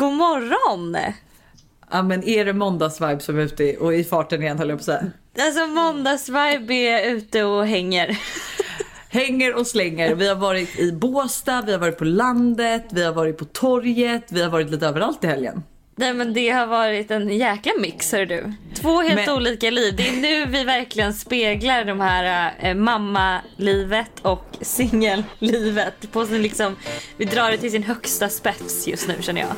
God morgon! Ja men är det måndagsvibe som är ute och i farten igen höll jag på att säga. Alltså måndagsvibe är ute och hänger. Hänger och slänger. Vi har varit i Båstad, vi har varit på landet, vi har varit på torget, vi har varit lite överallt i helgen. Nej men det har varit en jäkla mix hör du. Två helt Men- olika liv. Det är nu vi verkligen speglar de här eh, mammalivet och singellivet. På sin liksom, vi drar det till sin högsta spets just nu känner jag.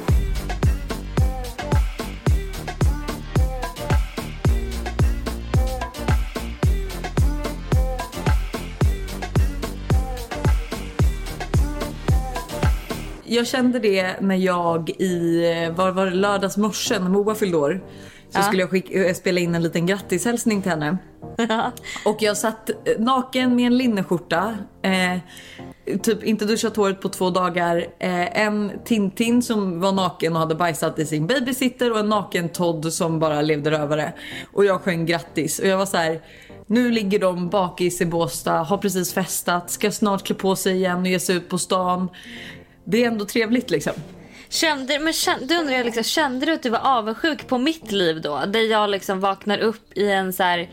Jag kände det när jag i, var, var det lördags morse när Moa fyllde år. Så Ja. skulle jag skicka, eh, spela in en liten grattishälsning till henne. Och jag satt eh, naken med en linneskjorta. Eh, typ inte duschat håret på två dagar. Eh, en Tintin som var naken och hade bajsat i sin babysitter och en naken Todd som bara levde rövare. Och jag sjöng grattis och jag var så här. Nu ligger de bakis i Båstad, har precis festat, ska snart klä på sig igen och ge sig ut på stan. Det är ändå trevligt liksom. Kände, men kände, du undrar jag liksom, kände du att du var avundsjuk på mitt liv då? Där jag liksom vaknar upp i en så här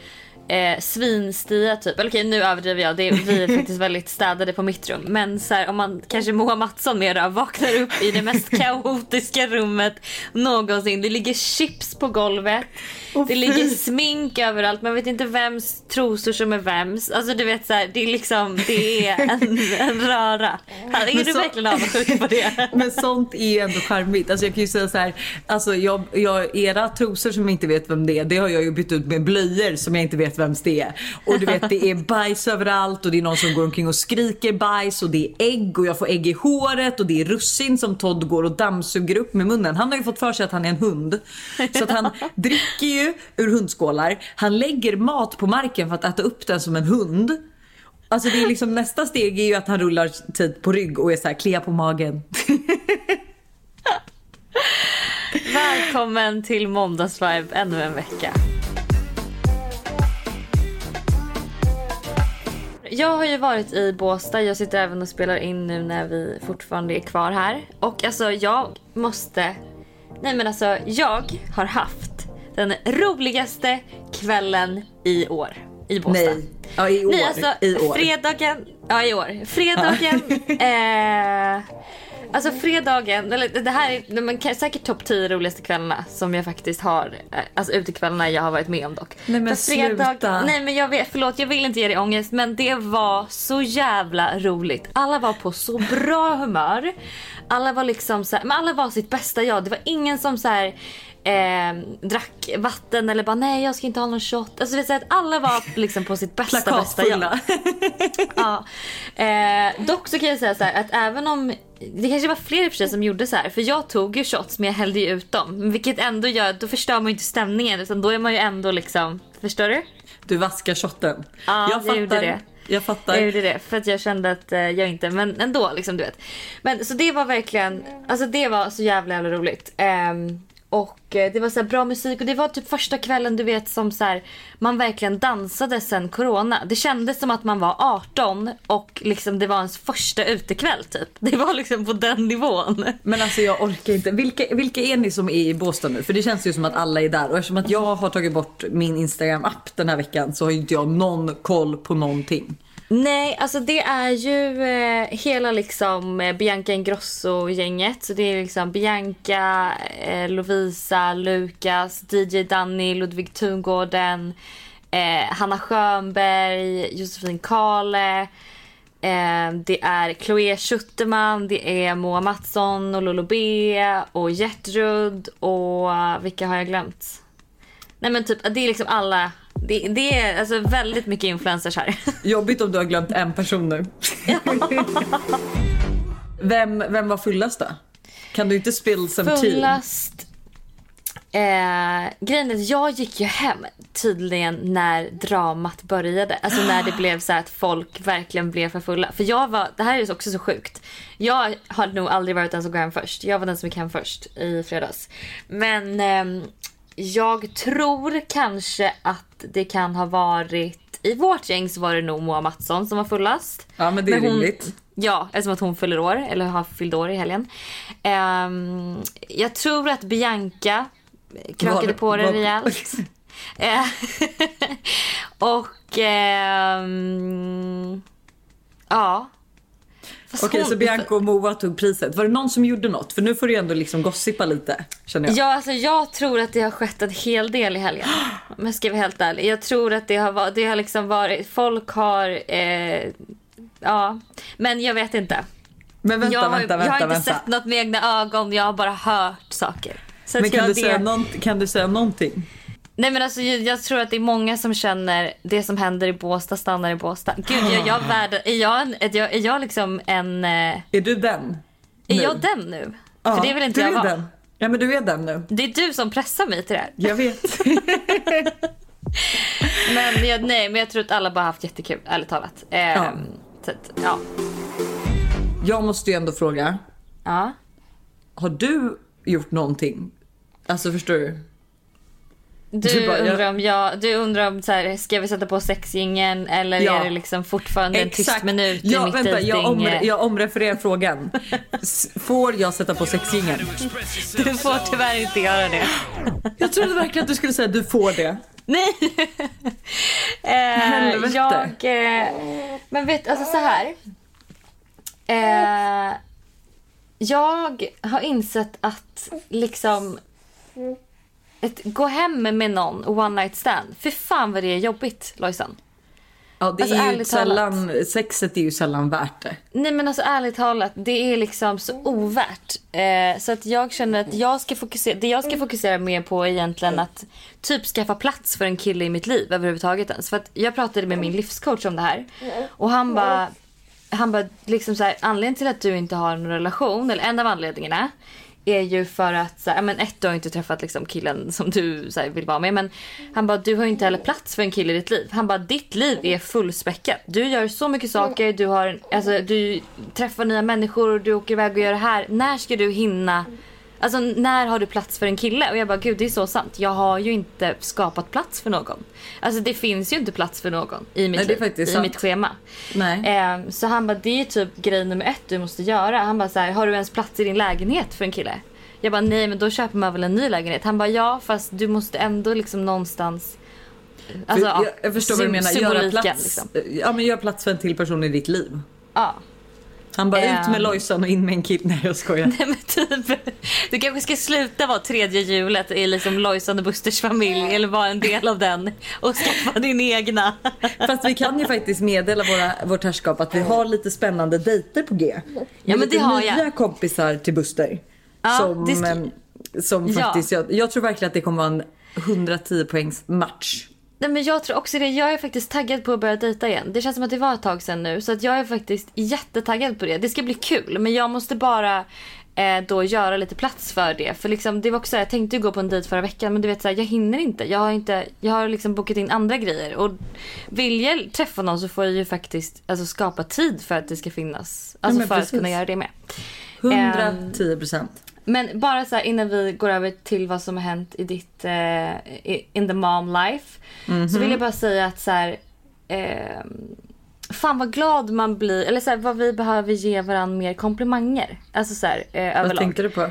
eh, svinstia typ. Eller okej nu överdriver jag, det är, vi är faktiskt väldigt städade på mitt rum. Men så här, om man kanske Moa Mattsson mera vaknar upp i det mest kaotiska rummet någonsin. Det ligger chips på golvet. Åh, det ligger smink överallt. Man vet inte vems trosor som är vems. Alltså du vet så här, det är liksom det är en, en röra. Är Men du så- verkligen avundsjuk på det? Men sånt är ändå charmigt. Alltså jag kan ju säga så här, alltså jag, jag, era trosor som jag inte vet vem det är, det har jag ju bytt ut med blöjor som jag inte vet vems det är. Och du vet det är bajs överallt och det är någon som går omkring och skriker bajs och det är ägg och jag får ägg i håret och det är russin som Todd går och dammsuger upp med munnen. Han har ju fått för sig att han är en hund. Så att han dricker ju ur hundskålar, han lägger mat på marken för att äta upp den som en hund. Alltså det är liksom nästa steg är ju att han rullar tid på rygg och är så här klia på magen. Välkommen till Måndagsvibe ännu en vecka. Jag har ju varit i Båstad, jag sitter även och spelar in nu när vi fortfarande är kvar här. Och alltså jag måste... Nej men alltså jag har haft den roligaste kvällen i år i Båstad. Nej, ja, i år. Nej, alltså I år. fredagen, ja i år. Fredagen, eh, alltså fredagen, eller det här är men, säkert topp 10 roligaste kvällarna som jag faktiskt har, eh, alltså utekvällarna jag har varit med om dock. Nej, men För sluta. Nej men jag vet, förlåt jag vill inte ge dig ångest men det var så jävla roligt. Alla var på så bra humör. Alla var liksom så här, men alla var sitt bästa jag. Det var ingen som så här Eh, drack vatten eller bara nej jag ska inte ha någon shot. Alltså är så att alla var liksom på sitt bästa bästa jag. Ja. Eh, dock så kan jag säga så här att även om det kanske var fler i och för sig som gjorde så här. För jag tog ju shots men jag hällde ju ut dem. Vilket ändå gör, då förstör man ju inte stämningen utan då är man ju ändå liksom, förstår du? Du vaskar shotten. Ja, jag jag gjorde det. Jag fattar. Jag gjorde det för att jag kände att eh, jag inte, men ändå liksom du vet. Men så det var verkligen, alltså det var så jävla jävla roligt. Ehm, och eh, det var så här bra musik och det var typ första kvällen du vet som så här, man verkligen dansade sen corona. Det kändes som att man var 18 och liksom det var ens första utekväll typ. Det var liksom på den nivån. Men alltså jag orkar inte. Vilka, vilka är ni som är i Båstad nu? För det känns ju som att alla är där. Och eftersom att jag har tagit bort min Instagram-app den här veckan så har ju inte jag någon koll på någonting. Nej, alltså det är ju eh, hela liksom eh, Bianca Ingrosso-gänget. Så det är liksom Bianca, eh, Lovisa, Lukas, DJ Danny, Ludvig Tungården, eh, Hanna Schönberg, Josefin Kale. Eh, det är Chloé Schutterman, det är Moa Mattsson och Lolo B och Gertrud och vilka har jag glömt? Nej men typ det är liksom alla. Det, det är alltså väldigt mycket influencers här. Jobbigt om du har glömt en person nu. vem, vem var fullast då? Kan du inte spill some tea? Fullast. Eh, grejen är att jag gick ju hem tydligen när dramat började. Alltså när det blev så att folk verkligen blev för fulla. För jag var, det här är också så sjukt. Jag har nog aldrig varit den som går hem först. Jag var den som gick hem först i fredags. Men ehm, jag tror kanske att det kan ha varit i vårt gäng så var det nog Moa Mattsson som var fullast. Ja men det är Men hon- rimligt. Ja, eftersom att hon fyller år, eller har fyllt år i helgen. Ehm, jag tror att Bianca krökade Var- på det var- rejält. Eh, och... ehm, ja. Okej så Bianca och Moa tog priset. Var det någon som gjorde något? För nu får du ju ändå liksom gossipa lite känner jag. Ja, alltså jag tror att det har skett en hel del i helgen. Om jag ska vara helt ärlig. Jag tror att det har, det har liksom varit... Folk har... Eh, ja, men jag vet inte. Men vänta, jag, har, vänta, jag har vänta, inte vänta. sett något med egna ögon. Jag har bara hört saker. Så Men kan du, det... säga någon, kan du säga någonting? Nej men alltså jag, jag tror att det är många som känner det som händer i Båstad stannar i Båstad. Gud, jag, jag värld, är, jag en, är, jag, är jag liksom en... eh, Är du den? Är nu? jag den nu? Ja, För det vill inte du jag är vara. den. Ja men du är den nu. Det är du som pressar mig till det här. Jag vet. Men jag, nej, men jag tror att alla bara haft jättekul, ärligt talat. Eh, Ja. Så ja. jag måste ju ändå fråga. ja. Har du gjort någonting? Alltså förstår du? Du, Du bara, undrar om jag, du undrar om så här, ska vi sätta på sexgingen eller Ja. är det liksom fortfarande en tyst minut i ja, mitt vänta, jag, omre, jag omrefererar frågan. Får jag sätta på sexgingen? Du får tyvärr inte göra det. Jag trodde verkligen att du skulle säga du får det. Nej! eh, jag... Eh, men vet, alltså så här. Eh, jag har insett att liksom... Ett, gå hem med någon one night stand. För fan vad det är jobbigt Lojsan. Ja, det Alltså, är ju talat. sällan, sexet är ju sällan värt det. Nej men alltså ärligt talat, det är liksom så ovärt. Eh, så att jag känner att jag ska fokusera, det jag ska fokusera mer på är egentligen att typ skaffa plats för en kille i mitt liv överhuvudtaget ens. För att jag pratade med min livscoach om det här. Och han bara, han bara liksom så här, anledningen till att du inte har en relation, eller en av anledningarna är ju för att, så här, men ett du har inte träffat liksom killen som du så här, vill vara med. Men han bara, du har inte heller plats för en kille i ditt liv. Han bara, ditt liv är fullspäckat. Du gör så mycket saker, du, har, alltså, du träffar nya människor, du åker iväg och gör det här. När ska du hinna? Alltså när har du plats för en kille? Och jag bara, gud det är så sant. Jag har ju inte skapat plats för någon. Alltså det finns ju inte plats för någon i mitt Nej, liv, i sant. mitt schema. Nej. Ehm, så han bara, det är typ grej nummer ett du måste göra. Han bara så här, har du ens plats i din lägenhet för en kille? Jag bara, nej men då köper man väl en ny lägenhet. Han bara, ja fast du måste ändå liksom någonstans... Alltså, jag, jag förstår vad du menar. Göra plats, liksom. ja, men gör plats för en till person i ditt liv. Ja. Han bara ut med Ehm. Lojsan och in med en kid. Nej jag skojar. Nej men typ, du kanske ska sluta vara tredje hjulet i liksom Lojsan och Busters familj eller vara en del av den och skaffa din egna. Fast vi kan ju faktiskt meddela våra, vårt herrskap att vi har lite spännande dejter på G. Med men lite det har jag. nya kompisar till Buster. Ja, som det ska- em, som Ja. faktiskt, jag, jag tror verkligen att det kommer vara en 110 poängs match. Nej men jag tror också det. Jag är faktiskt taggad på att börja dejta igen. Det känns som att det var ett tag sedan nu. Så att jag är faktiskt jättetaggad på det. Det ska bli kul. Men jag måste bara eh, då göra lite plats för det. För liksom, det var också så här, jag tänkte ju gå på en dejt förra veckan. Men du vet så här, jag hinner inte. Jag har, inte, jag har liksom bokat in andra grejer. Och vill jag träffa någon så får jag ju faktiskt alltså, skapa tid för att det ska finnas. Alltså men för att precis. kunna göra det med. 110 procent. Men bara så här innan vi går över till vad som har hänt i ditt eh, in the mom life. Så vill jag bara säga att så här, eh, fan vad glad man blir. Eller så här, vad vi behöver ge varandra mer komplimanger. Alltså så här, eh, Vad överlag. tänkte du på?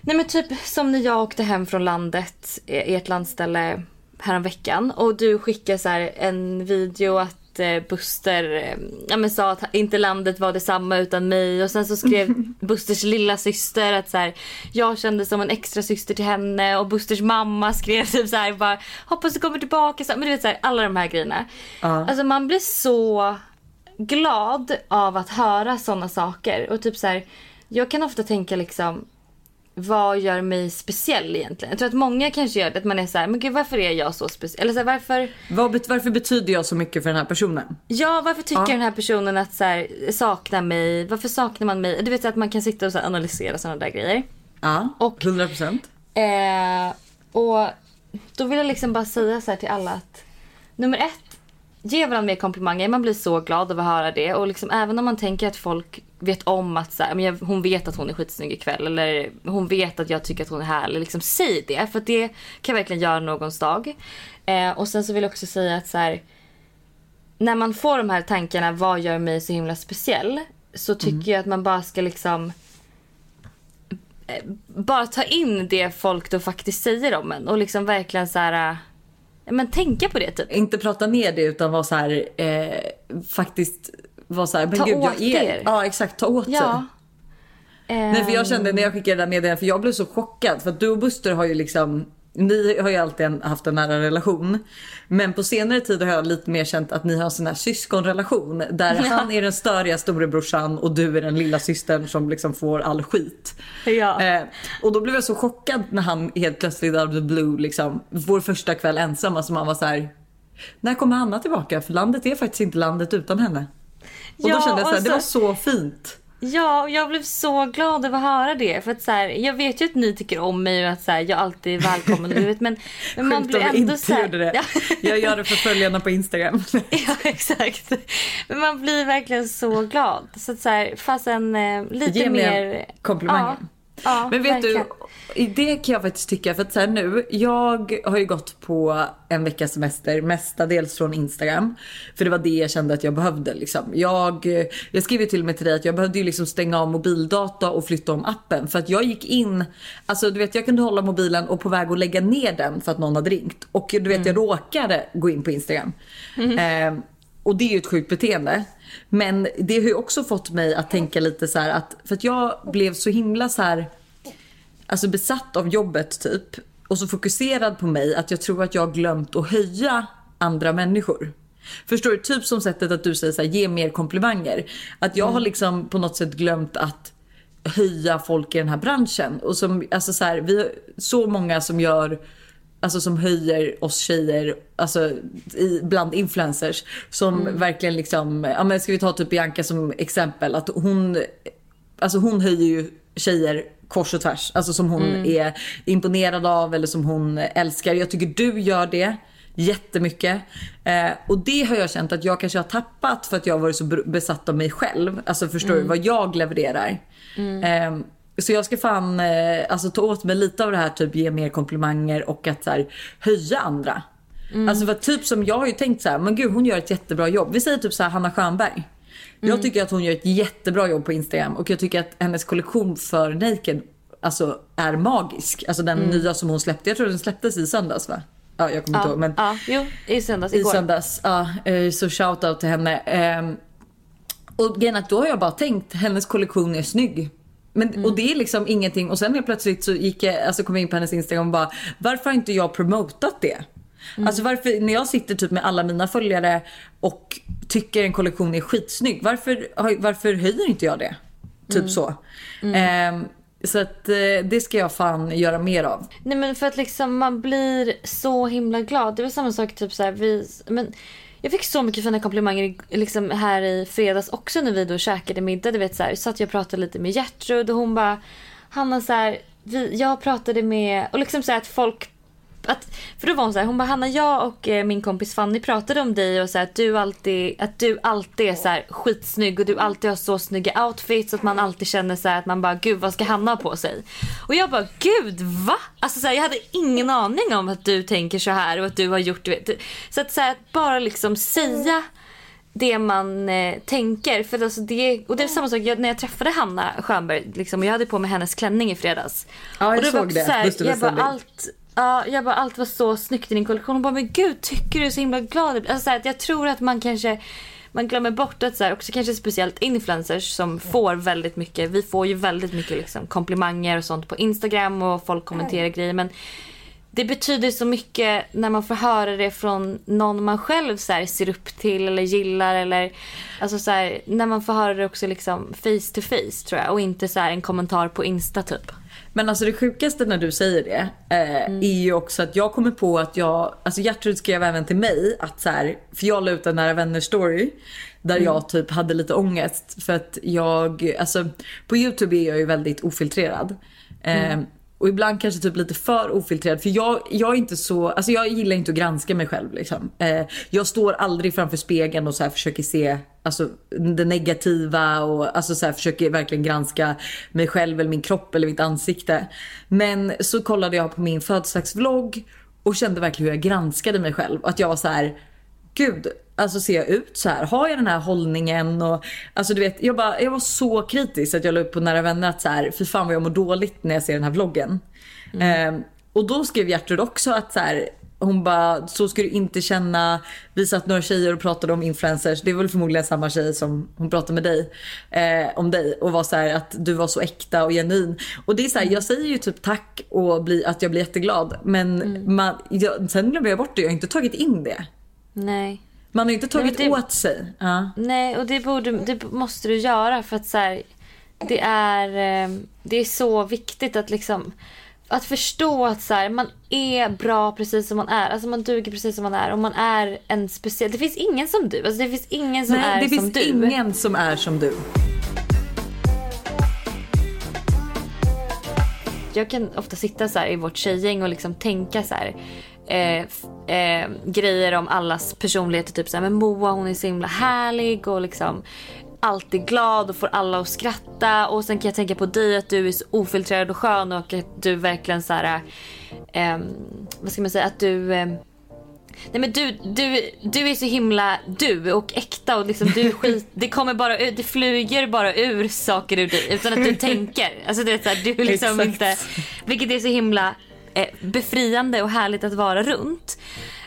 Nej men typ som när jag åkte hem från landet, ert landställe häromveckan och du skickade så en video att eh, Buster eh, ja, men sa att inte landet var detsamma utan mig och sen så skrev Busters lilla syster att så här, jag kände som en extra syster till henne och Busters mamma skrev typ så här bara hoppas du kommer tillbaka. Så, men du vet så här, alla de här grejerna. Ja. Alltså man blir så glad av att höra såna saker och typ så här, jag kan ofta tänka liksom vad gör mig speciell egentligen? Jag tror att många kanske gör det, att man är så här, men gud varför är jag så speciell? Eller så här, varför, Vad, varför betyder jag så mycket för den här personen? ja varför tycker Ja. den här personen att så här, saknar mig? Varför saknar man mig? Du vet att man kan sitta och så analysera sådana där grejer. Ja, Och- 100 procent. Eh, och då vill jag liksom bara säga så här till alla att nummer ett, ge varandra mer komplimanger. Man blir så glad av att höra det. Och liksom, även om man tänker att folk vet om att så här, hon vet att hon är skitsnygg ikväll eller hon vet att jag tycker att hon är härlig. Liksom, säg det för det kan verkligen göra någons dag. Eh, och sen så vill jag också säga att så här, när man får de här tankarna, vad gör mig så himla speciell? Så tycker Mm. jag att man bara ska liksom eh, bara ta in det folk då faktiskt säger om en och liksom verkligen så här men tänka på det typ. Inte prata ner det utan vara så här, eh, faktiskt vara så här, men Ta gud åt jag är... er. Ja exakt, ta åt sig. Ja. Nej för jag kände Ehm, när jag skickade det där meddelandet, för jag blev så chockad för att du och Buster har ju liksom ni har ju alltid haft en nära relation. Men på senare tid har jag lite mer känt att ni har en sån här syskonrelation. Där Ja. han är den störiga storebrorsan och du är den lilla systern som liksom får all skit. Ja. Eh, och då blev jag så chockad när han helt plötsligt out of the blue liksom, vår första kväll ensam, alltså man var så här. När kommer Hanna tillbaka? För landet är faktiskt inte landet utan henne. Och Ja, då kände jag så här, och det var så fint. Ja, och jag blev så glad över att höra det. För att så här, jag vet ju att ni tycker om mig och att så här, jag alltid är välkommen. du vet, men, men man blir ändå inte så här, gjorde det. Ja, Jag gör det för följarna på Instagram. ja, exakt. Men man blir verkligen så glad. Så att så här, fastän eh, lite Ge mer... komplimanger. Ja, ja, Men vet verkligen. du, det kan jag faktiskt tycka, för att så här nu, jag har ju gått på en veckas semester mestadels från Instagram. För det var det jag kände att jag behövde liksom. Jag, jag skrev ju till och med till dig att jag behövde ju liksom stänga av mobildata och flytta om appen. För att jag gick in, alltså du vet jag kunde hålla mobilen och på väg att lägga ner den för att någon hade ringt. Och du vet jag råkade gå in på Instagram. Eh, och det är ju ett sjukt beteende. Men det har ju också fått mig att tänka lite så att, för att jag blev så himla så här alltså besatt av jobbet typ och så fokuserad på mig att jag tror att jag har glömt att höja andra människor. Förstår du? Typ som sättet att du säger så här, ge mer komplimanger. Att jag har liksom på något sätt glömt att höja folk i den här branschen. Och som, alltså så här, vi har så många som gör Alltså som höjer oss tjejer, alltså i, bland influencers. Som verkligen liksom, ja men ska vi ta typ Bianca som exempel. Att hon, alltså hon höjer ju tjejer kors och tvärs. Alltså som hon är imponerad av eller som hon älskar. Jag tycker du gör det jättemycket. Eh, och det har jag känt att jag kanske har tappat för att jag har varit så besatt av mig själv. Alltså förstår du vad jag levererar. Eh, så jag ska fan eh, alltså, ta åt mig lite av det här typ ge mer komplimanger och att så här, höja andra. Alltså för typ som jag har ju tänkt så här, men gud hon gör ett jättebra jobb. Vi säger typ så här Hanna Stjernberg. Jag tycker att hon gör ett jättebra jobb på Instagram och jag tycker att hennes kollektion för Naked alltså, är magisk. Alltså den nya som hon släppte, jag tror den släpptes i söndags va? Ja jag kommer inte ihåg men Ja, jo, i söndags i igår. söndags. Ja, eh, så shout out till henne. Ehm, Och grejen att då har jag bara tänkt hennes kollektion är snygg. Men, Och det är liksom ingenting och sen helt plötsligt så gick jag, alltså kom jag in på hennes instagram och bara varför har inte jag promotat det? Alltså varför, när jag sitter typ med alla mina följare och tycker en kollektion är skitsnygg, varför, varför höjer inte jag det? Typ så. Ehm, så att eh, det ska jag fan göra mer av. Nej men för att liksom man blir så himla glad. Det var samma sak typ så här, vi, men jag fick så mycket fina komplimanger i- liksom här i fredags också när vi då käkade middag. Du vet så här, så att jag pratade lite med Gertrud och hon bara Hanna så här, vi, jag pratade med och liksom så här att folk att, för då var hon så här, hon bara Hanna jag och eh, min kompis Fanny pratade om dig och så här, att du alltid, att du alltid är så här skitsnygg och du alltid har så snygga outfits att man alltid känner så här att man bara gud vad ska Hanna ha på sig? Och jag bara gud va? Alltså så jag hade ingen aning om att du tänker så här och att du har gjort vet. Så att så att bara liksom säga det man eh, tänker. För alltså det, och det är samma sak jag, när jag träffade Hanna Stjernberg liksom, och jag hade på mig hennes klänning i fredags. Ja, jag och såg var också det. så här, jag bara, allt, ja, jag bara allt var så snyggt i din kollektion. Hon bara men gud tycker du är så himla glad? Alltså, så här, jag tror att man kanske man glömmer bort att så här, också kanske speciellt influencers som får väldigt mycket, vi får ju väldigt mycket liksom, komplimanger och sånt på Instagram och folk kommenterar grejer men det betyder så mycket när man får höra det från någon man själv så här, ser upp till eller gillar. Eller, alltså så här, när man får höra det också liksom face to face tror jag. Och inte så här, en kommentar på Insta typ. Men alltså det sjukaste när du säger det eh, är ju också att jag kommer på att jag, alltså Gertrud skrev även till mig att så här, för jag la ut en nära vänner story där jag typ hade lite ångest för att jag, alltså på Youtube är jag ju väldigt ofiltrerad. Eh, och ibland kanske typ lite för ofiltrerad för jag, jag är inte så, alltså jag gillar inte att granska mig själv liksom. Eh, jag står aldrig framför spegeln och så här försöker se alltså, det negativa och alltså, så här, försöker verkligen granska mig själv eller min kropp eller mitt ansikte. Men så kollade jag på min födelsedagsvlogg och kände verkligen hur jag granskade mig själv. Att jag var så här gud, alltså ser jag ut så här? Har jag den här hållningen? Och, alltså du vet, jag, bara, jag var så kritisk att jag la upp på Nära Vänner att så här, fy fan vad jag mår dåligt när jag ser den här vloggen. Eh, och då skrev Gertrud också att så här, hon bara, så ska du inte känna. Vi satt några tjejer och pratade om influencers. Det är väl förmodligen samma tjej som hon pratade med dig. Eh, om dig och var så här att du var så äkta och genuin. Och det är så här, jag säger ju typ tack och bli, att jag blir jätteglad. Men man, jag, sen glömmer jag bort det. Jag har inte tagit in det. Nej. Man har inte tagit Nej, det- åt sig. Ja. Nej, och det, borde, det måste du göra för att så här, det, är, eh, det är så viktigt att liksom att förstå att så här, man är bra precis som man är. Alltså man duger precis som man är. Och man är en speciell... Det finns ingen som du. Alltså det finns ingen som Nej, är det som finns du. ingen som är som du. Jag kan ofta sitta så i vårt tjejgäng och liksom tänka så här. Eh, eh, grejer om allas personligheter. Typ så här, men Moa hon är så himla härlig och liksom alltid glad och får alla att skratta. Och sen kan jag tänka på dig att du är så ofiltrerad och skön och att du verkligen så här. Eh, vad ska man säga? Att du... Eh, Nej men du, du, du är så himla du och äkta och liksom du skit, det kommer bara ut, det flyger bara ur saker ur dig utan att du tänker. Alltså det är så här, du liksom inte, vilket är så himla befriande och härligt att vara runt.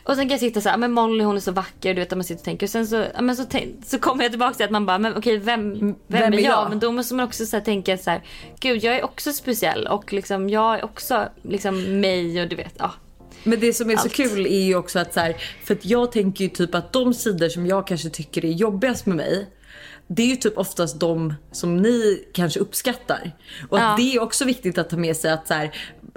Och sen kan jag sitta så här, men Molly hon är så vacker, du vet att man sitter och tänker. Och sen så, men så, så kommer jag tillbaka till att man bara, men okej vem, vem, vem är jag? jag? Men då måste man också så här, tänka så här, gud jag är också speciell och liksom jag är också liksom mig och du vet, ja. Men det som är så Allt. kul är ju också att så här, för att jag tänker ju typ att de sidor som jag kanske tycker är jobbigast med mig det är ju typ oftast de som ni kanske uppskattar. Och att Ja. det är också viktigt att ta med sig att så här,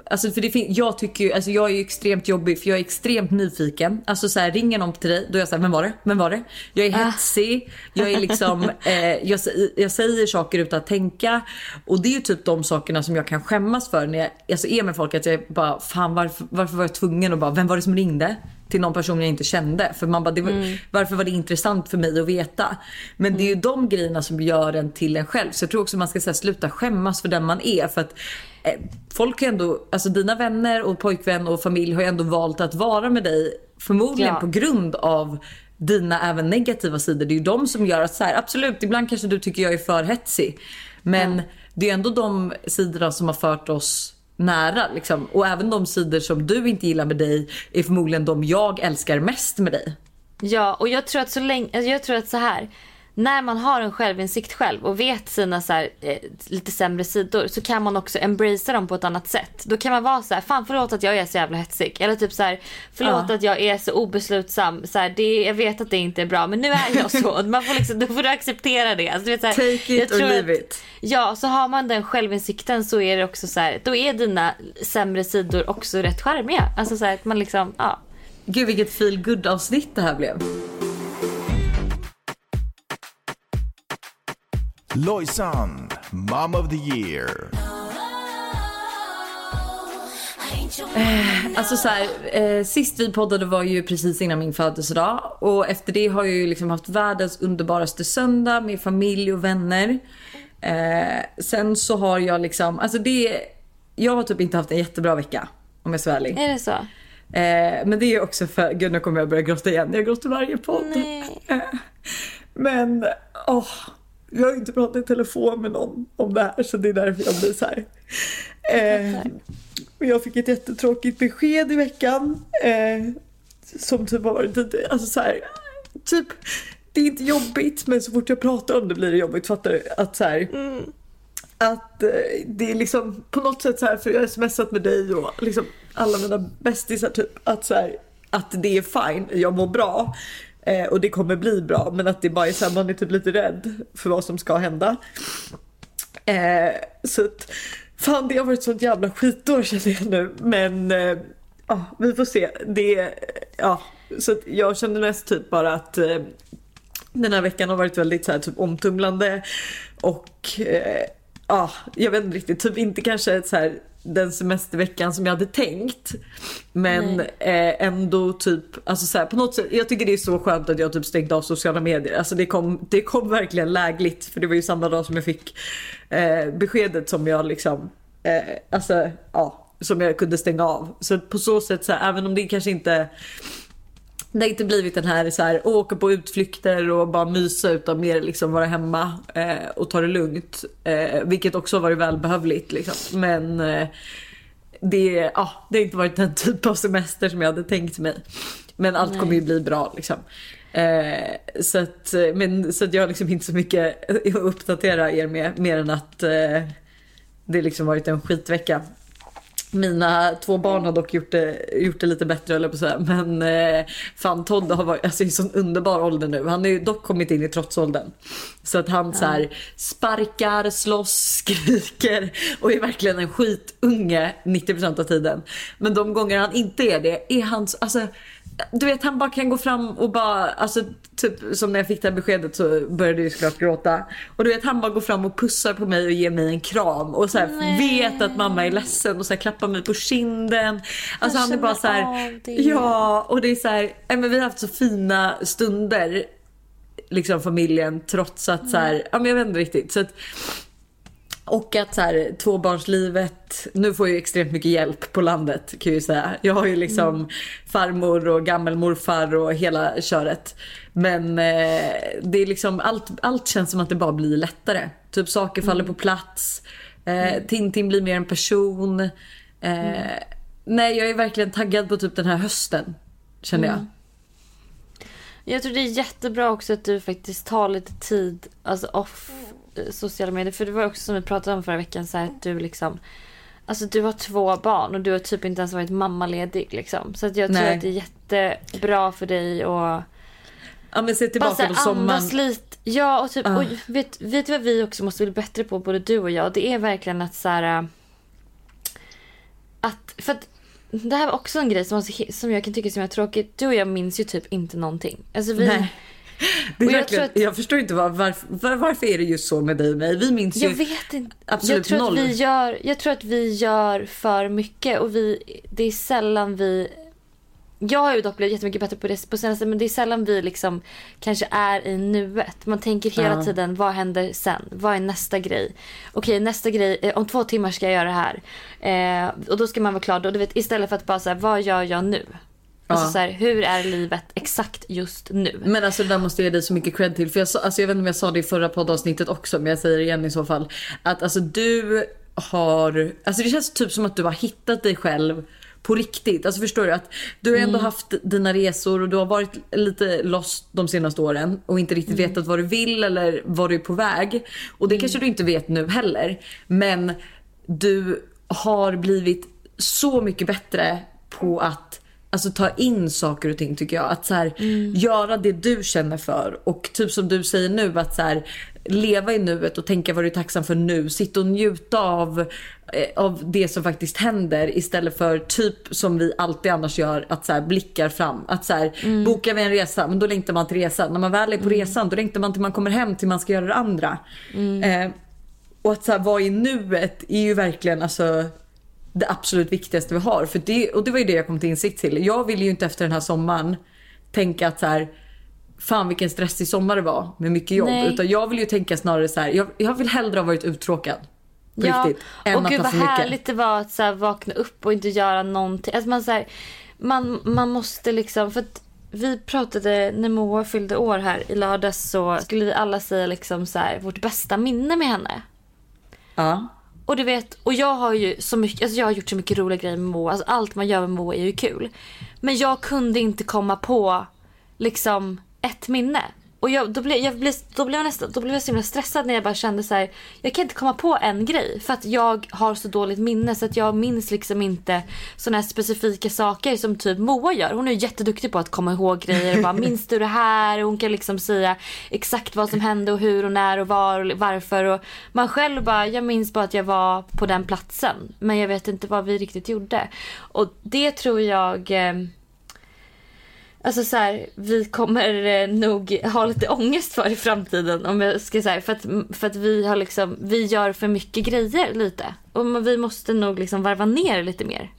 alltså för det fin- jag tycker ju, alltså jag är ju extremt jobbig för jag är extremt nyfiken. Alltså så här, ringer någon till dig då är jag såhär, vem var det? Vem var det? Jag är hetsig, jag är liksom, eh, jag, jag säger saker utan att tänka. Och det är ju typ de sakerna som jag kan skämmas för när jag alltså är med folk. Att jag bara, fan varför, varför var jag tvungen att bara, vem var det som ringde? Till någon person jag inte kände. För man bara, det var, varför var det intressant för mig att veta? Men det är ju de grejerna som gör en till en själv. Så jag tror också man ska här, sluta skämmas för den man är. För att folk har ändå, alltså dina vänner och pojkvän och familj har ändå valt att vara med dig. Förmodligen Ja. på grund av dina även negativa sidor. Det är ju de som gör att så här, absolut ibland kanske du tycker jag är för hetsig. Men det är ändå de sidorna som har fört oss nära. Liksom. Och även de sidor som du inte gillar med dig är förmodligen de jag älskar mest med dig. Ja, och jag tror att så länge, alltså jag tror att så här. När man har en självinsikt själv och vet sina så här, eh, lite sämre sidor så kan man också embracea dem på ett annat sätt. Då kan man vara så här, fan förlåt att jag är så jävla hetsig. Eller typ så här, förlåt Ja. att jag är så obeslutsam. Så här, det, jag vet att det inte är bra men nu är jag så. Man får liksom, då får du acceptera det. Alltså, du vet, så här, Take it or leave att- it. Ja, så har man den självinsikten så är det också så här, då är dina sämre sidor också rätt charmiga. Alltså så här, att man liksom, ja. Gud vilket feel good avsnitt det här blev. Lojsan, Mom of the Year. Alltså så här, eh, sist vi poddade var ju precis innan min födelsedag och efter det har jag ju liksom haft världens underbaraste söndag med familj och vänner. Eh, sen så har jag liksom, alltså det, jag har typ inte haft en jättebra vecka om jag ska vara ärlig. Är det så? Eh, men det är också för, gud nu kommer jag börja gråta igen, jag gråter varje podd. Nej. Eh, men, åh, jag har inte pratat i telefon med någon om det här så det är därför jag blir så här. Eh, och jag fick ett jättetråkigt besked i veckan. Eh, som typ har varit alltså så här, typ, det är inte jobbigt men så fort jag pratar om det blir det jobbigt, fattar du? Att så här, att eh, det är liksom på något sätt så här, för jag har smsat med dig och liksom alla mina bästisar typ, att så här, att det är fine, jag mår bra. Eh, och det kommer bli bra men att det bara är så här, man är typ lite rädd för vad som ska hända. Eh, så att, fan det har varit ett sånt jävla skitår känner jag nu. Men eh, ja, vi får se. Det, ja, så att jag känner mest typ bara att eh, den här veckan har varit väldigt så här, typ omtumlande. Och eh, ja, jag vet inte riktigt, typ inte kanske så här, den semesterveckan som jag hade tänkt. Men eh, ändå typ, alltså så här, på något sätt, jag tycker det är så skönt att jag typ stängt av sociala medier. Alltså det kom, det kom verkligen lägligt för det var ju samma dag som jag fick eh, beskedet som jag liksom, eh, alltså ja, som jag kunde stänga av. Så på så sätt så här, även om det kanske inte det har inte blivit den här, så här åka på utflykter och bara mysa utan mer liksom vara hemma eh, och ta det lugnt. Eh, vilket också har varit välbehövligt liksom. Men eh, det, ja, det har inte varit den typ av semester som jag hade tänkt mig. Men allt Nej. kommer ju bli bra liksom. Eh, så, att, men, så att jag har liksom inte så mycket att uppdatera er med mer än att eh, det liksom varit en skitvecka. Mina två barn har dock gjort det, gjort det lite bättre eller på att säga. Men eh, fan Todd har varit alltså, i sån underbar ålder nu. Han har ju dock kommit in i trotsåldern. Så att han så här, sparkar, slåss, skriker och är verkligen en skitunge 90% av tiden. Men de gånger han inte är det är han så- alltså du vet han bara kan gå fram och bara, alltså typ som när jag fick det här beskedet så började jag såklart gråta. Och du vet han bara går fram och pussar på mig och ger mig en kram och så här, vet att mamma är ledsen och så här, klappar mig på kinden. Alltså Jag han är bara så här, ja och det är så här, men vi har haft så fina stunder liksom familjen trots att så här, ja men jag vet inte riktigt. Så att, och att så här, tvåbarnslivet, nu får jag ju extremt mycket hjälp på landet kan jag ju säga. Jag har ju liksom farmor och gammelmorfar och hela köret. Men eh, det är liksom allt, allt känns som att det bara blir lättare. Typ saker faller på plats. Eh, Tintin blir mer en person. Eh, Nej jag är verkligen taggad på typ den här hösten. Känner jag. Jag tror det är jättebra också att du faktiskt tar lite tid alltså off eh, sociala medier. För det var också som vi pratade om förra veckan så här att du liksom Alltså du har två barn och du har typ inte ens varit mammaledig liksom. Så att jag tror Nej. att det är jättebra för dig och Ja men se bara tillbaka på här, sommaren. andas lite. Ja och typ, Ah. och vet, vet du vad vi också måste bli bättre på både du och jag? Det är verkligen att så här. äh, Att, för att det här var också en grej som, så- som jag kan tycka som är tråkigt. Du och jag minns ju typ inte någonting. Alltså vi, Nej. Det är jag verkligen, tror jag, att- förstår inte var, varför, var, varför är det just så med dig och mig? Vi minns Jag ju vet inte. absolut jag, tror noll. att vi gör, jag tror att vi gör för mycket och vi, det är sällan vi... Jag har ju dock blivit jättemycket bättre på det på senaste men det är sällan vi liksom kanske är i nuet. Man tänker hela Ja. tiden vad händer sen? Vad är nästa grej? Okej nästa grej, eh, om två timmar ska jag göra det här. Eh, och då ska man vara klar. Då, du vet, istället för att bara säga vad gör jag nu? Alltså så här, hur är livet exakt just nu? Men alltså det där måste jag ge dig så mycket cred till. För jag, sa, alltså jag vet inte om jag sa det i förra poddavsnittet också men jag säger det igen i så fall. Att alltså du har, alltså det känns typ som att du har hittat dig själv på riktigt. Alltså förstår du att du har ändå haft dina resor och du har varit lite lost de senaste åren och inte riktigt vetat vad du vill eller var du är på väg. Och det kanske du inte vet nu heller. Men du har blivit så mycket bättre på att Alltså ta in saker och ting tycker jag. Att så här, göra det du känner för. Och typ som du säger nu att så här, leva i nuet och tänka vad du är tacksam för nu. Sitta och njuta av, eh, av det som faktiskt händer istället för typ som vi alltid annars gör att så här, blickar fram. Att så här, bokar vi en resa men då längtar man till resan. När man väl är på resan då längtar man till man kommer hem till man ska göra det andra. Eh, och att så här, vara i nuet är ju verkligen alltså det absolut viktigaste vi har. För det, och det var ju det jag kom till insikt till. Jag vill ju inte efter den här sommaren tänka att så här, fan vilken stressig sommar det var med mycket jobb. Nej. Utan jag vill ju tänka snarare så här, jag, jag vill hellre ha varit uttråkad. På riktigt. Än och att gud vad mycket. härligt det var att så här, vakna upp och inte göra någonting. Alltså man, så här, man, man måste liksom, för att vi pratade när Moa fyllde år här i lördags så skulle vi alla säga liksom så här, vårt bästa minne med henne. Ja. Och du vet, och jag har ju så mycket, alltså jag har gjort så mycket roliga grejer med Moa. Alltså allt man gör med Moa är ju kul. Men jag kunde inte komma på liksom ett minne. Och jag, då, blev, jag blev, då, blev jag nästan, då blev jag så himla stressad när jag bara kände så här. Jag kan inte komma på en grej för att jag har så dåligt minne så att jag minns liksom inte såna här specifika saker som typ Moa gör. Hon är ju jätteduktig på att komma ihåg grejer och bara minns du det här? Och hon kan liksom säga exakt vad som hände och hur och när och var och varför. Och man själv bara, jag minns bara att jag var på den platsen men jag vet inte vad vi riktigt gjorde. Och det tror jag eh, Alltså så här, vi kommer eh, nog ha lite ångest för i framtiden om jag ska säga för att, för att vi har liksom, vi gör för mycket grejer lite. Och vi måste nog liksom varva ner lite mer.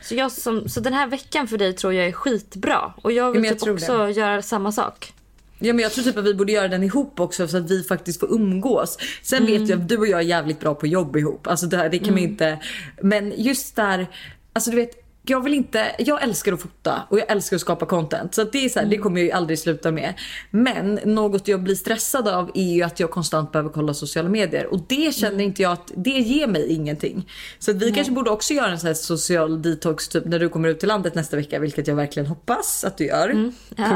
Så, jag som, så den här veckan för dig tror jag är skitbra. Och jag vill men jag typ också göra samma sak. Ja men jag tror typ att vi borde göra den ihop också så att vi faktiskt får umgås. Sen vet jag att du och jag är jävligt bra på jobb ihop. Alltså det, här, det kan man inte. Men just där, alltså du vet jag vill inte, jag älskar att fota och jag älskar att skapa content. Så det är så här, det kommer jag ju aldrig sluta med. Men något jag blir stressad av är ju att jag konstant behöver kolla sociala medier. Och det känner inte jag att, det ger mig ingenting. Så vi kanske borde också göra en här social detox typ när du kommer ut till landet nästa vecka. Vilket jag verkligen hoppas att du gör.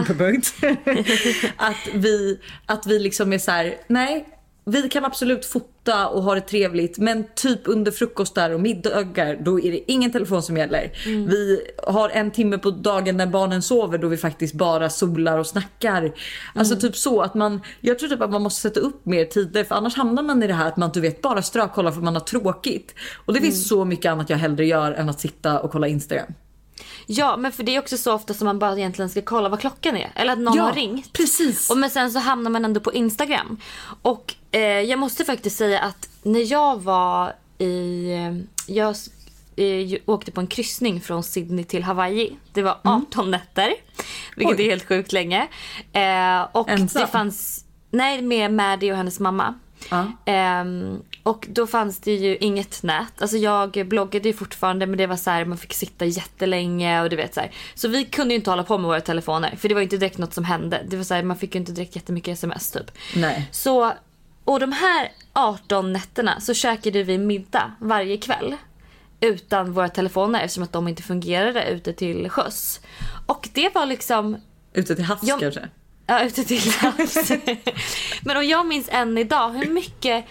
På punkt. att, vi, att vi liksom är så här, nej vi kan absolut fota och ha det trevligt men typ under frukostar och middagar då är det ingen telefon som gäller. Vi har en timme på dagen när barnen sover då vi faktiskt bara solar och snackar. Alltså typ så att man, jag tror typ att man måste sätta upp mer tider för annars hamnar man i det här att man du vet bara strökollar för man har tråkigt. Och det finns så mycket annat jag hellre gör än att sitta och kolla Instagram. Ja men för det är också så ofta som man bara egentligen ska kolla vad klockan är. Eller att någon Ja, har ringt. precis. Och men sen så hamnar man ändå på Instagram. Och eh, jag måste faktiskt säga att när jag var i... eh, Jag eh, åkte på en kryssning från Sydney till Hawaii. Det var 18 nätter. Vilket Mm. Oj. är helt sjukt länge. Eh, och Ensam? det fanns... Nej med Maddie och hennes mamma. Ja. Ehm, och då fanns det ju inget nät. Alltså jag bloggade ju fortfarande men det var så här, man fick sitta jättelänge och du vet så här. Så vi kunde ju inte hålla på med våra telefoner för det var ju inte direkt något som hände. Det var så här, man fick ju inte direkt jättemycket sms typ. Nej. Så, och de här 18 nätterna så käkade vi middag varje kväll. Utan våra telefoner eftersom att de inte fungerade ute till sjöss. Och det var liksom Ute till havs Ja. kanske. Ja, ute till havs. Men och jag minns än idag hur mycket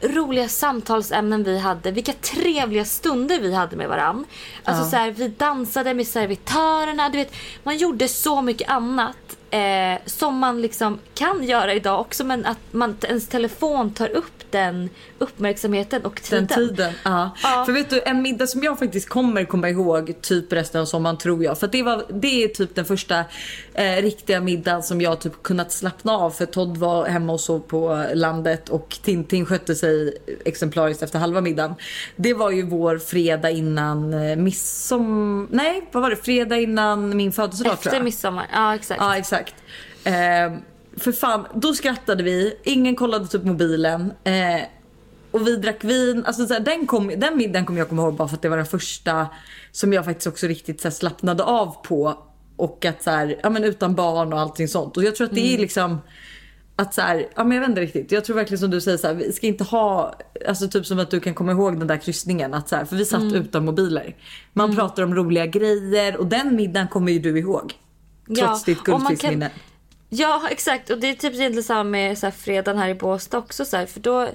roliga samtalsämnen vi hade. Vilka trevliga stunder vi hade med varann. Alltså Ja. så här, vi dansade med servitörerna. Du vet, man gjorde så mycket annat. Eh, som man liksom kan göra idag också men att man, ens telefon tar upp den uppmärksamheten och tiden. Den tiden. Ja. Ja. För vet du en middag som jag faktiskt kommer komma ihåg typ resten av sommaren tror jag. För det, var, det är typ den första eh, riktiga middagen som jag typ kunnat slappna av. För Todd var hemma och sov på landet och Tintin skötte sig exemplariskt efter halva middagen. Det var ju vår fredag innan eh, midsom... Nej vad var det? Fredag innan min födelsedag tror Efter jag. midsommar. Ja exakt. Ja exakt. Eh, för fan, då skrattade vi, ingen kollade typ mobilen. Eh, och vi drack vin. Alltså, så här, den, kom, den middagen kommer jag komma ihåg bara för att det var den första som jag faktiskt också riktigt så här, slappnade av på. Och att så här, ja men utan barn och allting sånt. Och jag tror att det är liksom att så här, ja men jag vet inte riktigt. Jag tror verkligen som du säger så här, vi ska inte ha, alltså typ som att du kan komma ihåg den där kryssningen. Att så här, för vi satt utan mobiler. Man pratar om roliga grejer och den middagen kommer ju du ihåg. Trots Ja, ditt guldfiskminne. Ja exakt. Och det är typ egentligen samma med så här, fredagen här i Båstad också så här, för då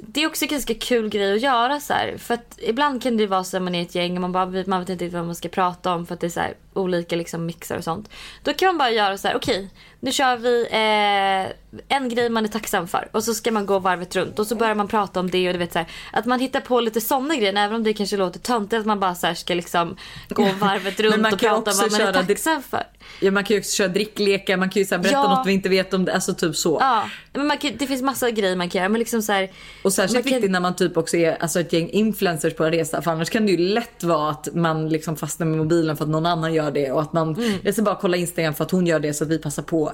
det är också en ganska kul grej att göra så här, för att ibland kan det vara så att man är ett gäng och man bara man vet inte riktigt vad man ska prata om för att det är så här, olika liksom mixar och sånt. Då kan man bara göra så här: okej nu kör vi eh, en grej man är tacksam för och så ska man gå varvet runt och så börjar man prata om det och du vet så här, att man hittar på lite sådana grejer även om det kanske låter töntigt att man bara så här, ska liksom gå varvet runt och prata om vad man är tacksam för. Ja, man kan ju också köra dricklekar, man kan ju så berätta Ja. något vi inte vet om det. Alltså typ så. Ja, men man kan, det finns massa grejer man kan göra. Men liksom så här, Och särskilt kan- viktigt när man typ också är alltså ett gäng influencers på en resa. För annars kan det ju lätt vara att man liksom fastnar med mobilen för att någon annan gör det. Och att man, Mm. jag ska bara kolla Instagram för att hon gör det så att vi passar på.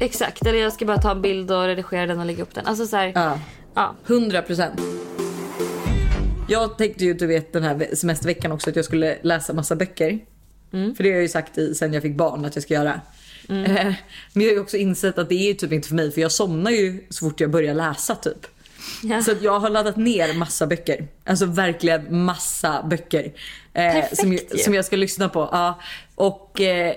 Exakt, eller jag ska bara ta en bild och redigera den och lägga upp den. Alltså så här, Ja. ja. 100 procent. Jag tänkte ju du vet den här semesterveckan också att jag skulle läsa massa böcker. Mm. För det har jag ju sagt i, sen jag fick barn att jag ska göra. Eh, Men jag har ju också insett att det är typ inte för mig för jag somnar ju så fort jag börjar läsa typ. Ja. Så jag har laddat ner massa böcker. Alltså verkligen massa böcker. Eh, Perfekt som, jag, som jag ska lyssna på. Ja. Och eh,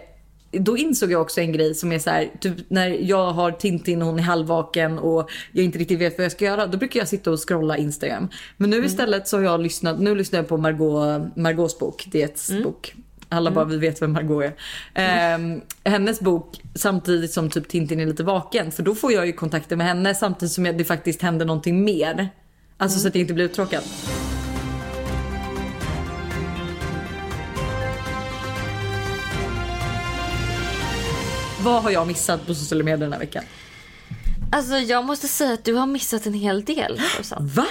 då insåg jag också en grej som är så här, typ när jag har Tintin och hon är halvvaken och jag inte riktigt vet vad jag ska göra. Då brukar jag sitta och scrolla Instagram. Men nu istället så har jag lyssnat, nu lyssnar jag på Margot, Margaux bok, Diets bok. Alla bara vi vet vem Margot är. Ehm, hennes bok samtidigt som typ Tintin är lite vaken. För då får jag ju kontakter med henne samtidigt som det faktiskt händer någonting mer. Alltså så att jag inte blir uttråkad. Vad har jag missat på sociala medier den här veckan? Alltså jag måste säga att du har missat en hel del. Va?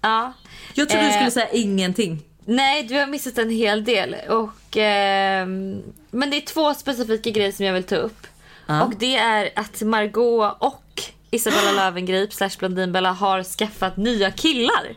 Ja. Jag trodde du Eh, skulle säga ingenting. Nej, du har missat en hel del. Och, ehm, men det är två specifika grejer som jag vill ta upp. Ja. Och det är att Margot och Isabella Löwengrip slash Blondinbella har skaffat nya killar.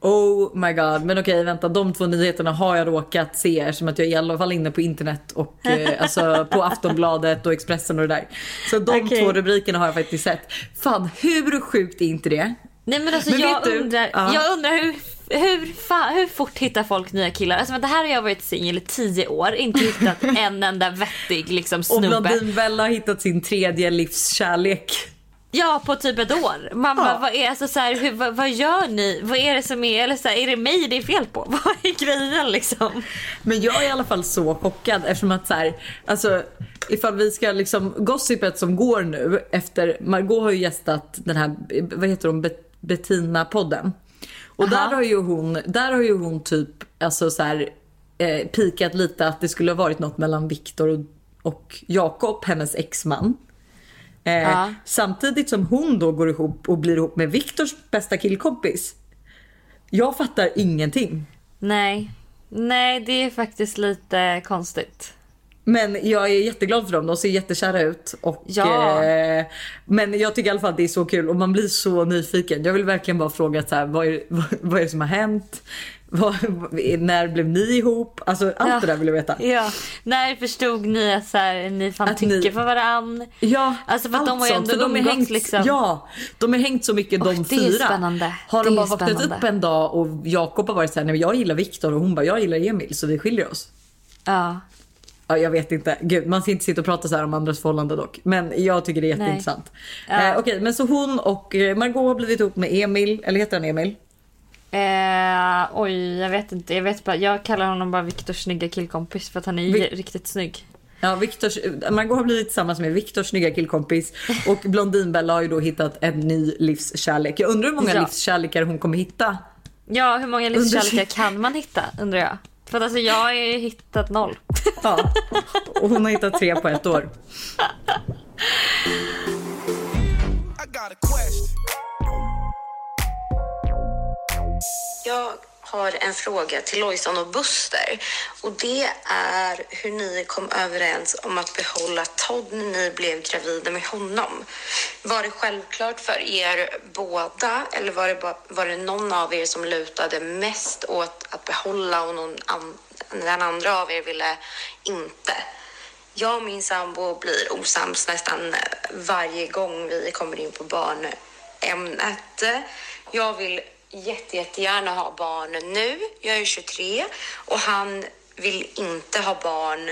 Oh my god. Men okej vänta, de två nyheterna har jag råkat se eftersom att jag är i alla fall inne på internet och eh, alltså på Aftonbladet och Expressen och det där. Så de Okej. två rubrikerna har jag faktiskt sett. Fan hur sjukt är inte det? Nej men alltså Men jag, du- undrar, Ja. jag undrar hur, hur, fan, hur fort hittar folk nya killar? Alltså, det här har jag varit singel i tio år, inte hittat en enda vettig liksom, Och snubbe. Blondin Bella har hittat sin tredje livskärlek. Ja på typ ett år. Man Ja. vad, är, alltså, så här, hur, vad, vad gör ni? Vad är det som är, eller så här, är det mig det är fel på? Vad är grejen liksom? Men jag är i alla fall så chockad eftersom att så här, alltså ifall vi ska liksom, gossipet som går nu efter, Margot har ju gästat den här, vad heter hon, Bet- Bettina-podden. Och där har ju hon, där har ju hon typ, alltså så här, eh, pikat lite att det skulle ha varit något mellan Viktor och, och Jakob, hennes exman. Eh. Samtidigt som hon då går ihop och blir ihop med Viktors bästa killkompis. Jag fattar ingenting. Nej. Nej det är faktiskt lite konstigt. Men jag är jätteglad för dem, de ser jättekära ut. Och, Ja. eh, men jag tycker i alla fall att det är så kul och man blir så nyfiken. Jag vill verkligen bara fråga så här, vad, är, vad, vad är det som har hänt? Vad, när blev ni ihop? Alltså allt Ja. det där vill jag veta. Ja. När förstod ni att så här, ni fan Att tycker ni- för varann? Ja, Alltså, för allt de har ju ändå För de är hängt, liksom. Ja, de har hängt så mycket de Oj, det är fyra. spännande. Har de är bara vaknat upp en dag och Jakob har varit så här, nej jag gillar Viktor och hon bara, jag gillar Emil så vi skiljer oss. Ja. Ja, jag vet inte. Gud, man ska inte sitta och prata så här om andras förhållanden dock. Men jag tycker det är jätteintressant. Ja. Eh, Okej, men så hon och eh, Margot har blivit ihop med Emil, eller heter han Emil? Eh, oj, jag vet inte. Jag, vet bara, jag kallar honom bara Viktors snygga killkompis för att han är Vi- riktigt snygg. Ja, Viktors, Margot har blivit tillsammans med Viktors snygga killkompis och Blondinbella har ju då hittat en ny livskärlek. Jag undrar hur många Ja. livskärlekar hon kommer hitta. Ja, hur många livskärlekar kan man hitta undrar jag? För att alltså jag har ju hittat noll. Ja, och hon har hittat tre på ett år. Jag har en fråga till Lojsan och Buster. Och det är hur ni kom överens om att behålla Todd när ni blev gravida med honom. Var det självklart för er båda eller var det, bara, var det någon av er som lutade mest åt att behålla och någon an, den andra av er ville inte? Jag och min sambo blir osams nästan varje gång vi kommer in på barnämnet. Jag vill jätte, jättegärna ha barn nu. Jag är 23 och han vill inte ha barn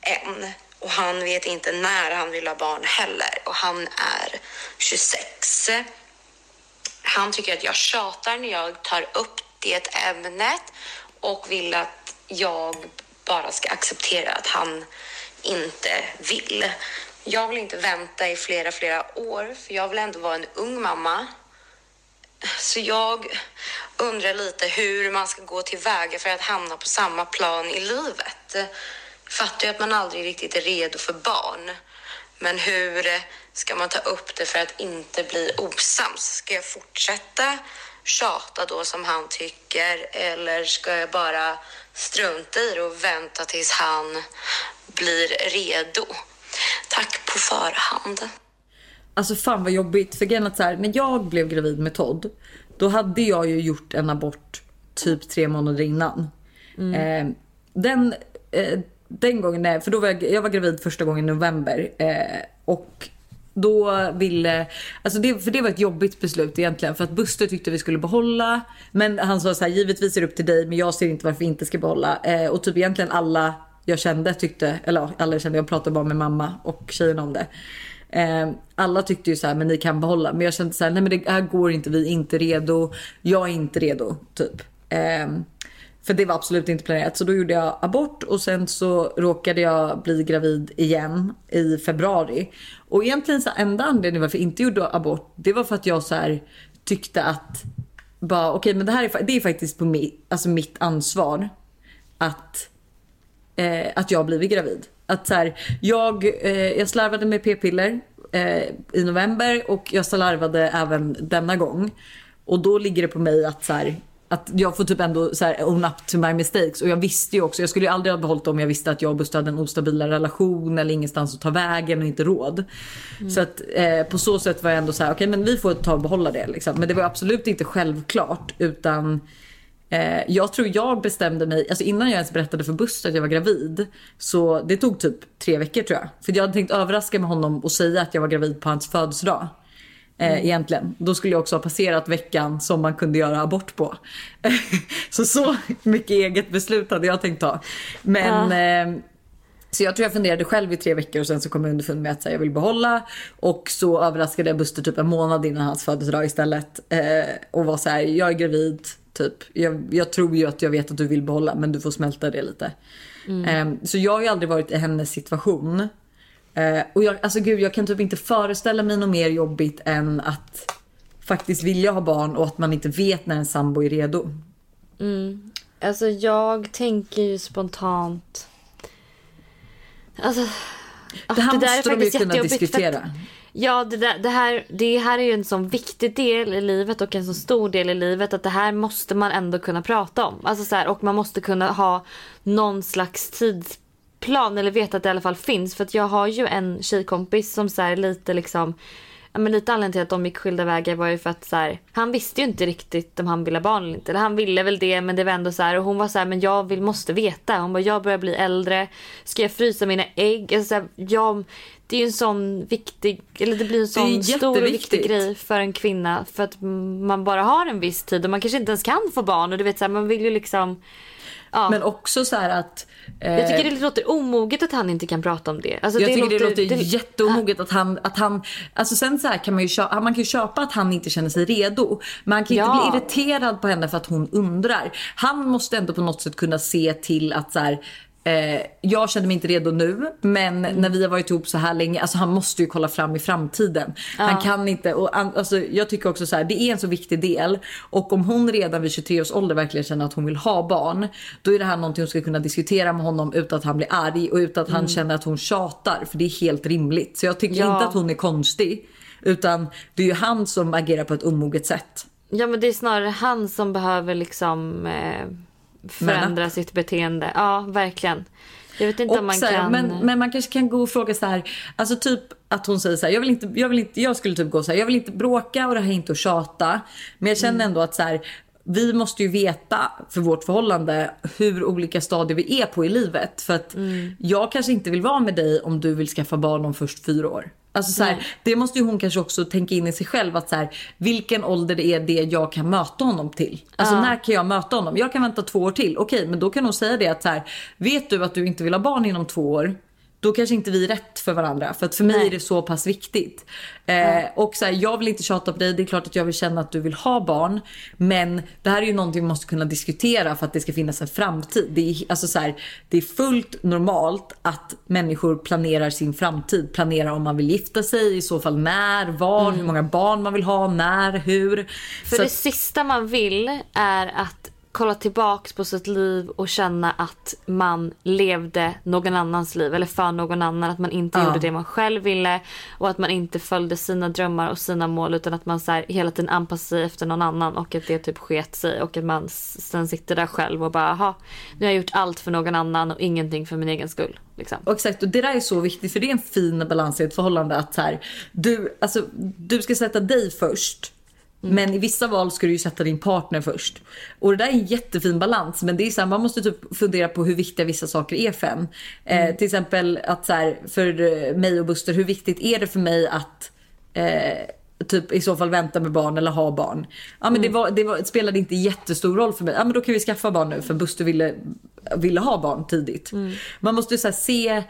än. Och han vet inte när han vill ha barn heller. Och han är 26. Han tycker att jag tjatar när jag tar upp det ämnet och vill att jag bara ska acceptera att han inte vill. Jag vill inte vänta i flera, flera år för jag vill ändå vara en ung mamma. Så jag undrar lite hur man ska gå tillväga för att hamna på samma plan i livet. Fattar ju att man aldrig riktigt är redo för barn. Men hur ska man ta upp det för att inte bli osams? Ska jag fortsätta tjata då som han tycker eller ska jag bara strunta i det och vänta tills han blir redo? Tack på förhand. Alltså fan vad jobbigt. För grejen att så här, när jag blev gravid med Todd, då hade jag ju gjort en abort typ tre månader innan. Eh, den, eh, den gången, nej, för då var jag, jag var gravid första gången i november. Eh, och då ville, alltså det, för det var ett jobbigt beslut egentligen för att Buster tyckte vi skulle behålla. Men han sa så här, givetvis är det upp till dig men jag ser inte varför vi inte ska behålla. Eh, och typ egentligen alla jag kände tyckte, eller alla jag kände, jag pratade bara med mamma och tjejerna om det. Eh, alla tyckte ju så här, men ni kan behålla. Men jag kände så här, nej men det här går inte, vi är inte redo. Jag är inte redo, typ. Eh, för det var absolut inte planerat. Så då gjorde jag abort och sen så råkade jag bli gravid igen i februari. Och egentligen så enda anledningen varför jag inte gjorde abort, det var för att jag så här tyckte att bara okej men det här är, det är faktiskt på mi, alltså mitt ansvar att eh, att jag har blivit gravid. Att så här, jag, eh, jag slarvade med p-piller eh, i november och jag slarvade även denna gång. Och då ligger det på mig att så här, att jag får typ ändå så här, own up to my mistakes. Och jag visste ju också, jag skulle ju aldrig ha behållit dem om jag visste att jag och Buster hade en ostabilare relation eller ingenstans att ta vägen och inte råd. Så att eh, på så sätt var jag ändå så här, okej men vi får ta och behålla det liksom. Men det var absolut inte självklart utan Eh, jag tror jag bestämde mig, alltså innan jag ens berättade för Buster att jag var gravid. Så det tog typ tre veckor tror jag. För jag hade tänkt överraska med honom och säga att jag var gravid på hans födelsedag. Eh, Egentligen. Då skulle jag också ha passerat veckan som man kunde göra abort på. så så mycket eget beslut hade jag tänkt ta. Men eh, så jag tror jag funderade själv i tre veckor och sen så kom jag underfund med att här, jag vill behålla. Och så överraskade jag Buster typ en månad innan hans födelsedag istället. Eh, och var så här, jag är gravid. Typ. Jag, jag tror ju att jag vet att du vill behålla men du får smälta det lite. Eh, så jag har ju aldrig varit i hennes situation. Eh, och jag, alltså gud jag kan typ inte föreställa mig något mer jobbigt än att faktiskt vilja ha barn och att man inte vet när en sambo är redo. Alltså jag tänker ju spontant... Alltså... Det här ah, där är måste de ju kunna diskutera. att- Ja, det, där, det, här, det här är ju en sån viktig del i livet och en så stor del i livet att det här måste man ändå kunna prata om. Alltså så här, och man måste kunna ha någon slags tidsplan eller veta att det i alla fall finns. För att jag har ju en tjejkompis som så här lite liksom Ja, men lite anledningen till att de gick skilda vägar var ju för att så här, han visste ju inte riktigt om han ville ha barn eller inte. Eller han ville väl det men det var ändå så här och hon var så här men jag vill, måste veta. Hon bara jag börjar bli äldre. Ska jag frysa mina ägg? Alltså, så här, jag, det är ju en sån viktig, eller det blir en sån stor och viktig grej för en kvinna för att man bara har en viss tid och man kanske inte ens kan få barn och du vet så här, man vill ju liksom Ja. Men också så här att... eh, jag tycker det låter omoget att han inte kan prata om det. Alltså, jag tycker det låter det- jätteomoget att han, att han, alltså sen så här kan man ju köpa, man kan köpa att han inte känner sig redo. Men han kan Ja. inte bli irriterad på henne för att hon undrar. Han måste ändå på något sätt kunna se till att så här, eh, jag känner mig inte redo nu men Mm. när vi har varit ihop så här länge, alltså han måste ju kolla fram i framtiden. Han kan inte, och an, alltså, jag tycker också så här, det är en så viktig del och om hon redan vid 23 års ålder verkligen känner att hon vill ha barn då är det här någonting hon ska kunna diskutera med honom utan att han blir arg och utan att han känner att hon tjatar för det är helt rimligt. Så jag tycker Mm. Ja. inte att hon är konstig utan det är ju han som agerar på ett omoget sätt. Ja men det är snarare han som behöver liksom eh, förändra sitt beteende. Ja verkligen. Jag vet inte om man här, kan... men, men man kanske kan gå och fråga så här, alltså typ att hon säger så här, jag vill inte, jag vill inte, jag skulle typ gå så här, jag vill inte bråka och det här är inte att tjata. Men jag känner Mm. ändå att så här, vi måste ju veta för vårt förhållande hur olika stadier vi är på i livet. För att Mm. jag kanske inte vill vara med dig om du vill skaffa barn om först fyra år. Alltså så här, det måste ju hon kanske också tänka in i sig själv att så här, vilken ålder det är det jag kan möta honom till. Alltså när kan jag möta honom? Jag kan vänta två år till. Okej, men då kan hon säga det att så här, vet du att du inte vill ha barn inom två år? Då kanske inte vi är rätt för varandra. För att för mig Nej. är det så pass viktigt. Eh, och så här, jag vill inte tjata på dig. Det är klart att jag vill känna att du vill ha barn. Men det här är ju någonting vi måste kunna diskutera för att det ska finnas en framtid. Det är, alltså så här, det är fullt normalt att människor planerar sin framtid. Planerar om man vill gifta sig, i så fall när, var, hur många barn man vill ha, när, hur. För Så det att- sista man vill är att kolla tillbaks på sitt liv och känna att man levde någon annans liv eller för någon annan. Att man inte Ja. gjorde det man själv ville och att man inte följde sina drömmar och sina mål utan att man så här hela tiden anpassade sig efter någon annan och att det typ sket sig och att man sen sitter där själv och bara aha, nu har jag gjort allt för någon annan och ingenting för min egen skull. Liksom. Och exakt, och det där är så viktigt för det är en fin balans i ett förhållande att så här, du, alltså, du ska sätta dig först. Men i vissa val ska du ju sätta din partner först. Och det där är en jättefin balans. Men det är så här, man måste typ fundera på hur viktiga vissa saker är för en. Eh, till exempel att så här, för eh, mig och Buster, hur viktigt är det för mig att eh, typ i så fall vänta med barn eller ha barn. Ja men det, var, det var, spelade inte jättestor roll för mig. Ja men då kan vi skaffa barn nu för Buster ville, ville ha barn tidigt. Man måste så se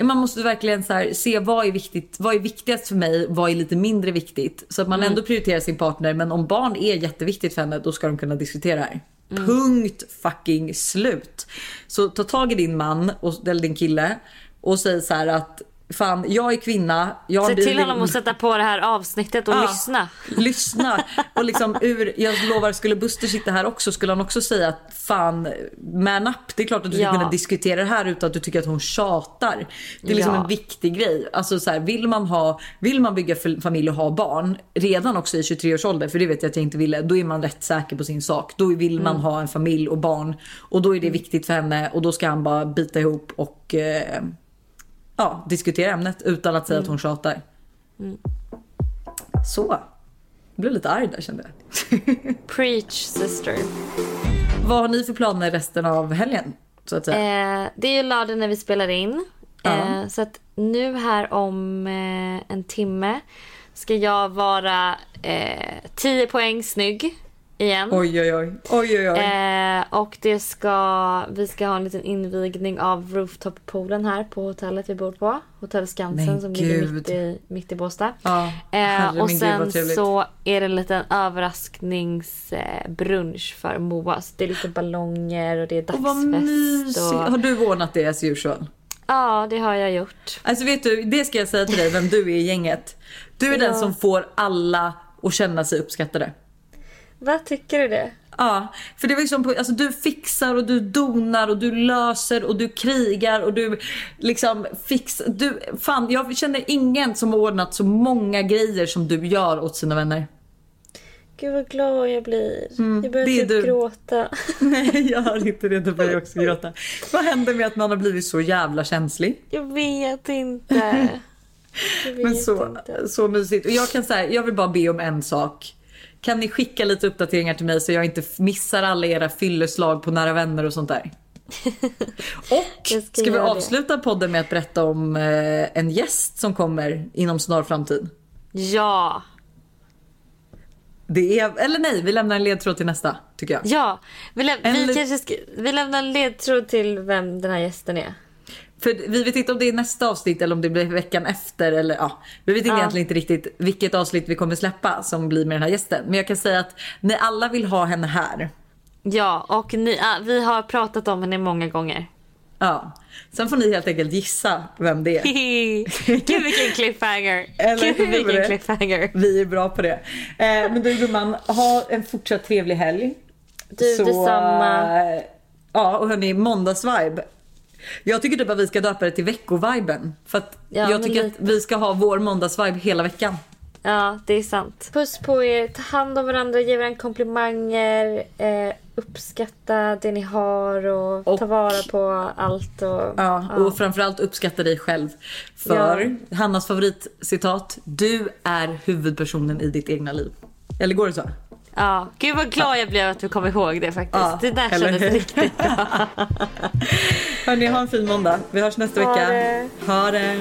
man måste verkligen så se vad är, viktigt, vad är viktigast för mig, vad är lite mindre viktigt. Så att man ändå prioriterar sin partner. Men om barn är jätteviktigt för henne, då ska de kunna diskutera det här. Punkt fucking slut. Så ta tag i din man, och, eller din kille och säg så här att fan, jag är kvinna. Jag Se till honom att sätta på det här avsnittet och Ja, lyssna. Lyssna. Och liksom ur, jag lovar, skulle Buster sitta här också skulle han också säga att fan, man up. Det är klart att du ska Ja. kunna diskutera det här utan att du tycker att hon tjatar. Det är liksom Ja. en viktig grej. Alltså så här, vill man ha, vill man bygga familj och ha barn redan också i 23 års ålder, för det vet jag att jag inte ville, då är man rätt säker på sin sak. Då vill man ha en familj och barn och då är det viktigt för henne och då ska han bara bita ihop och eh, ja, diskutera ämnet utan att säga att hon tjatar. Så. Jag blev lite arg där kände jag. Preach sister. vad har ni för planer resten av helgen? Så att säga? Eh, det är ju lördag när vi spelar in. Ja. Eh, så att nu här om eh, en timme ska jag vara eh, 10 poäng snygg igen. Oj oj oj. Oj oj oj. Eh, och det ska, vi ska ha en liten invigning av rooftop-poolen här på hotellet vi bor på. Hotell Skansen Men som ligger gud. mitt i, mitt i Båstad. Ja, herre Eh, och gud, sen trevligt. så är det en liten överraskningsbrunch för Moa. Så det är lite ballonger och det är Och vad dagsfest. mysigt. Och... Har du ordnat det as usual? Ja, det har jag gjort. Alltså vet du, det ska jag säga till dig vem du är i gänget. Du är Ja. den som får alla att känna sig uppskattade. Vad tycker du det? Ja, för det var liksom på, alltså du fixar och du donar och du löser och du krigar och du liksom fixar. Du, fan, jag känner ingen som har ordnat så många grejer som du gör åt sina vänner. Gud vad glad jag blir. jag börjar Mm, det är typ du. gråta. Nej, jag har inte det. Då börjar jag också gråta. Vad händer med att man har blivit så jävla känslig? Jag vet inte. Jag vet Men så, inte. så mysigt. Och jag kan säga, jag vill bara be om en sak. Kan ni skicka lite uppdateringar till mig så jag inte missar alla era fylleslag på nära vänner och sånt där? Och ska ska vi avsluta podden med att berätta om eh, en gäst som kommer inom snar framtid? Ja, Det är, eller nej, vi lämnar en ledtråd till nästa tycker jag. ja. Vi, läm- vi, kanske vi lämnar en ledtråd till vem den här gästen är. För vi vet inte om det är nästa avsnitt eller om det blir veckan efter eller ja. Vi vet Ja. egentligen inte riktigt vilket avsnitt vi kommer släppa som blir med den här gästen. Men jag kan säga att ni alla vill ha henne här. Ja, och ni, vi har pratat om henne många gånger. Ja. Sen får ni helt enkelt gissa vem det är. Gud vilken cliffhanger. Eller Gud vilken cliffhanger. Vi är bra på det. Eh, men du gumman, ha en fortsatt trevlig helg. Du, detsamma. eh, ja och hörni, måndagsvibe. Jag tycker typ att vi ska döpa det till veckoviben. För att Ja, jag tycker lite. att vi ska ha vår måndagsvibe hela veckan. Ja, det är sant. Puss på er. Ta hand om varandra, ge varandra komplimanger. Eh, uppskatta det ni har och, Och- ta vara på allt. Och, Ja, och framförallt uppskatta dig själv. För Hannas favoritcitat, du är huvudpersonen i ditt egna liv. Eller går det så? Ja. Gud vad glad jag blev att du kom ihåg det faktiskt. Ja, det där kändes hur? riktigt bra. Hörni, ha en fin måndag. Vi hörs nästa Ha vecka. det. Ha det.